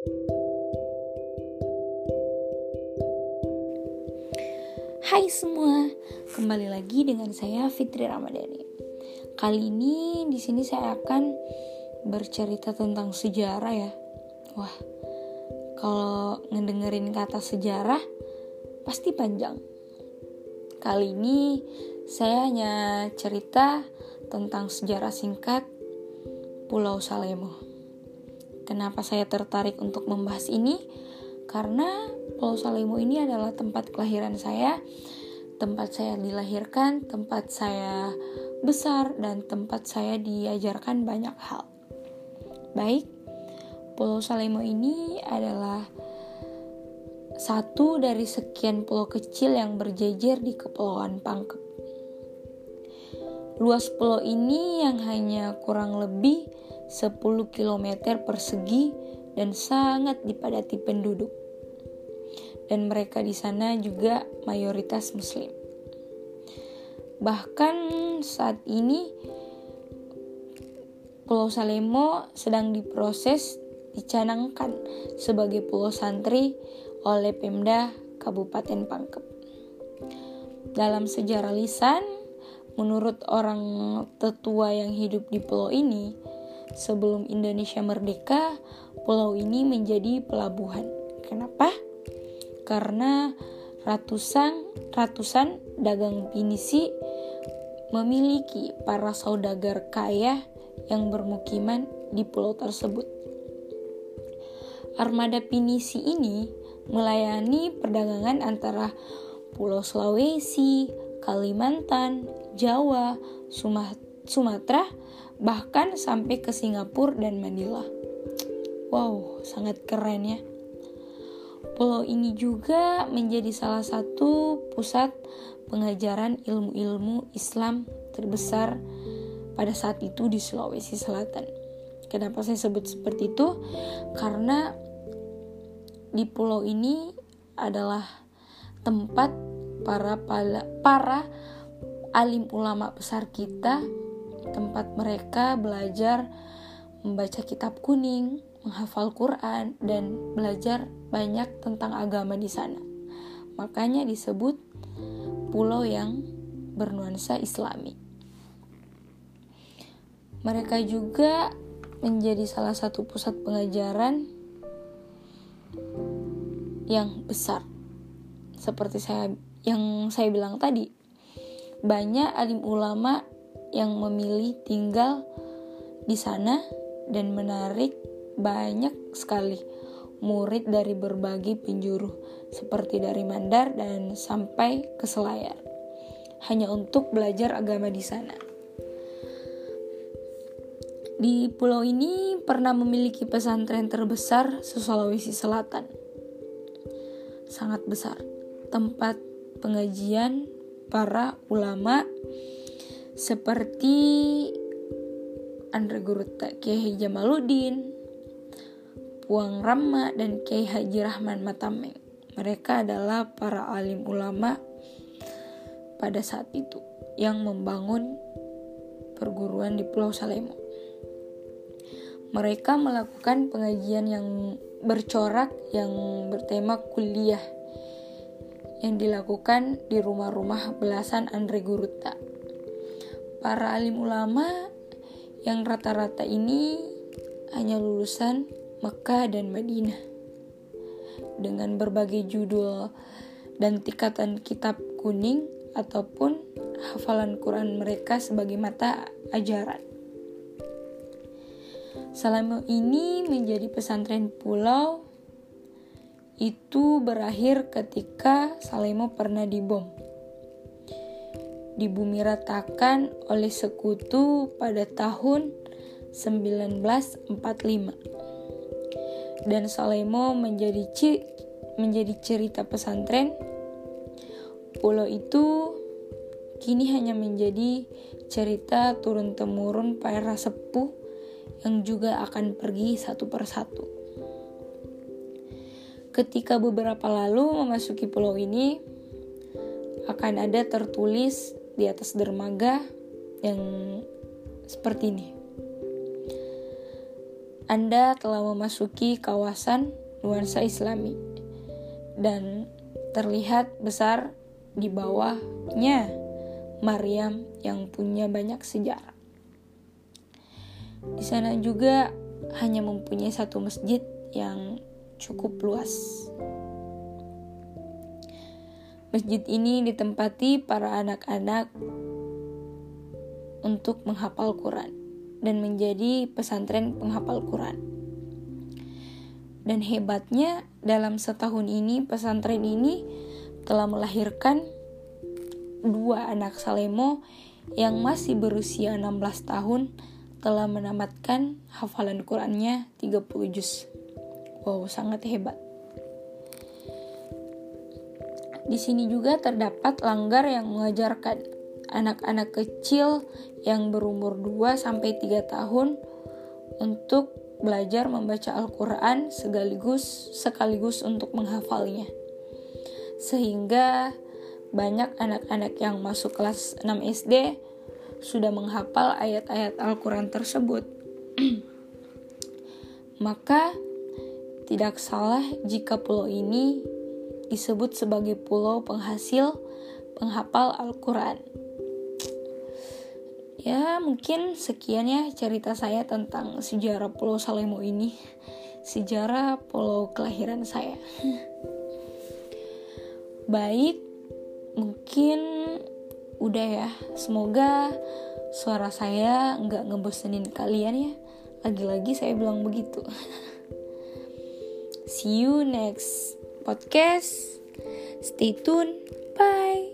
Hai semua, kembali lagi dengan saya Fitri Ramadhani. Kali ini di sini saya akan bercerita tentang sejarah ya. Wah, kalau ngedengerin kata sejarah pasti panjang. Kali ini saya hanya cerita tentang sejarah singkat Pulau Salemo. Kenapa saya tertarik untuk membahas ini? Karena Pulau Salemo ini adalah tempat kelahiran saya, tempat saya dilahirkan, tempat saya besar, dan tempat saya diajarkan banyak hal. Baik, Pulau Salemo ini adalah satu dari sekian pulau kecil yang berjejer di Kepulauan Pangkep. Luas pulau ini yang hanya kurang lebih 10 km persegi dan sangat dipadati penduduk dan mereka di sana juga mayoritas muslim. Bahkan saat ini Pulau Salemo sedang diproses dicanangkan sebagai pulau santri oleh Pemda Kabupaten Pangkep. Dalam sejarah lisan, menurut orang tetua yang hidup di pulau ini, sebelum Indonesia merdeka, pulau ini menjadi pelabuhan. Kenapa? karena ratusan ratusan dagang pinisi memiliki para saudagar kaya yang bermukiman di pulau tersebut. Armada pinisi ini melayani perdagangan antara Pulau Sulawesi, Kalimantan, Jawa, Sumatera, bahkan sampai ke Singapura dan Manila. Wow, sangat keren ya. Pulau ini juga menjadi salah satu pusat pengajaran ilmu-ilmu Islam terbesar pada saat itu di Sulawesi Selatan. Kenapa saya sebut seperti itu? Karena di pulau ini adalah tempat para para, para alim ulama besar kita, tempat mereka belajar membaca kitab kuning, menghafal Quran dan belajar banyak tentang agama di sana. Makanya disebut pulau yang bernuansa Islami. Mereka juga menjadi salah satu pusat pengajaran yang besar. Seperti saya yang saya bilang tadi, banyak alim ulama yang memilih tinggal di sana dan menarik banyak sekali murid dari berbagai penjuru seperti dari Mandar dan sampai ke Selayar hanya untuk belajar agama di sana. Di pulau ini pernah memiliki pesantren terbesar se-Sulawesi Selatan. Sangat besar. Tempat pengajian para ulama seperti Andre Guru Kiai Jamaluddin, Puang Rama dan Kiai Haji Rahman Matameng. Mereka adalah para alim ulama pada saat itu yang membangun perguruan di Pulau Salemo. Mereka melakukan pengajian yang bercorak yang bertema kuliah yang dilakukan di rumah-rumah belasan Andre Guruta. Para alim ulama yang rata-rata ini hanya lulusan Mekah dan Madinah dengan berbagai judul dan tingkatan kitab kuning ataupun hafalan Quran mereka sebagai mata ajaran. Selama ini menjadi pesantren pulau itu berakhir ketika Salemo pernah dibom. Di bumi ratakan oleh sekutu pada tahun 1945 dan Salemo menjadi ci menjadi cerita pesantren. Pulau itu kini hanya menjadi cerita turun-temurun para sepuh yang juga akan pergi satu persatu. Ketika beberapa lalu memasuki pulau ini, akan ada tertulis di atas dermaga yang seperti ini Anda telah memasuki kawasan nuansa Islami dan terlihat besar di bawahnya Maryam yang punya banyak sejarah. Di sana juga hanya mempunyai satu masjid yang cukup luas. Masjid ini ditempati para anak-anak untuk menghafal Quran dan menjadi pesantren penghafal Quran. Dan hebatnya dalam setahun ini pesantren ini telah melahirkan dua anak Salemo yang masih berusia 16 tahun telah menamatkan hafalan Qurannya 30 juz. Wow, sangat hebat. Di sini juga terdapat langgar yang mengajarkan anak-anak kecil yang berumur 2 sampai 3 tahun untuk belajar membaca Al-Qur'an sekaligus sekaligus untuk menghafalnya. Sehingga banyak anak-anak yang masuk kelas 6 SD sudah menghafal ayat-ayat Al-Qur'an tersebut. Maka tidak salah jika pulau ini disebut sebagai pulau penghasil penghafal Al-Quran. Ya, mungkin sekian ya cerita saya tentang sejarah Pulau Salemo ini. Sejarah pulau kelahiran saya. Baik, mungkin udah ya. Semoga suara saya nggak ngebosenin kalian ya. Lagi-lagi saya bilang begitu. See you next podcast. Stay tuned. Bye.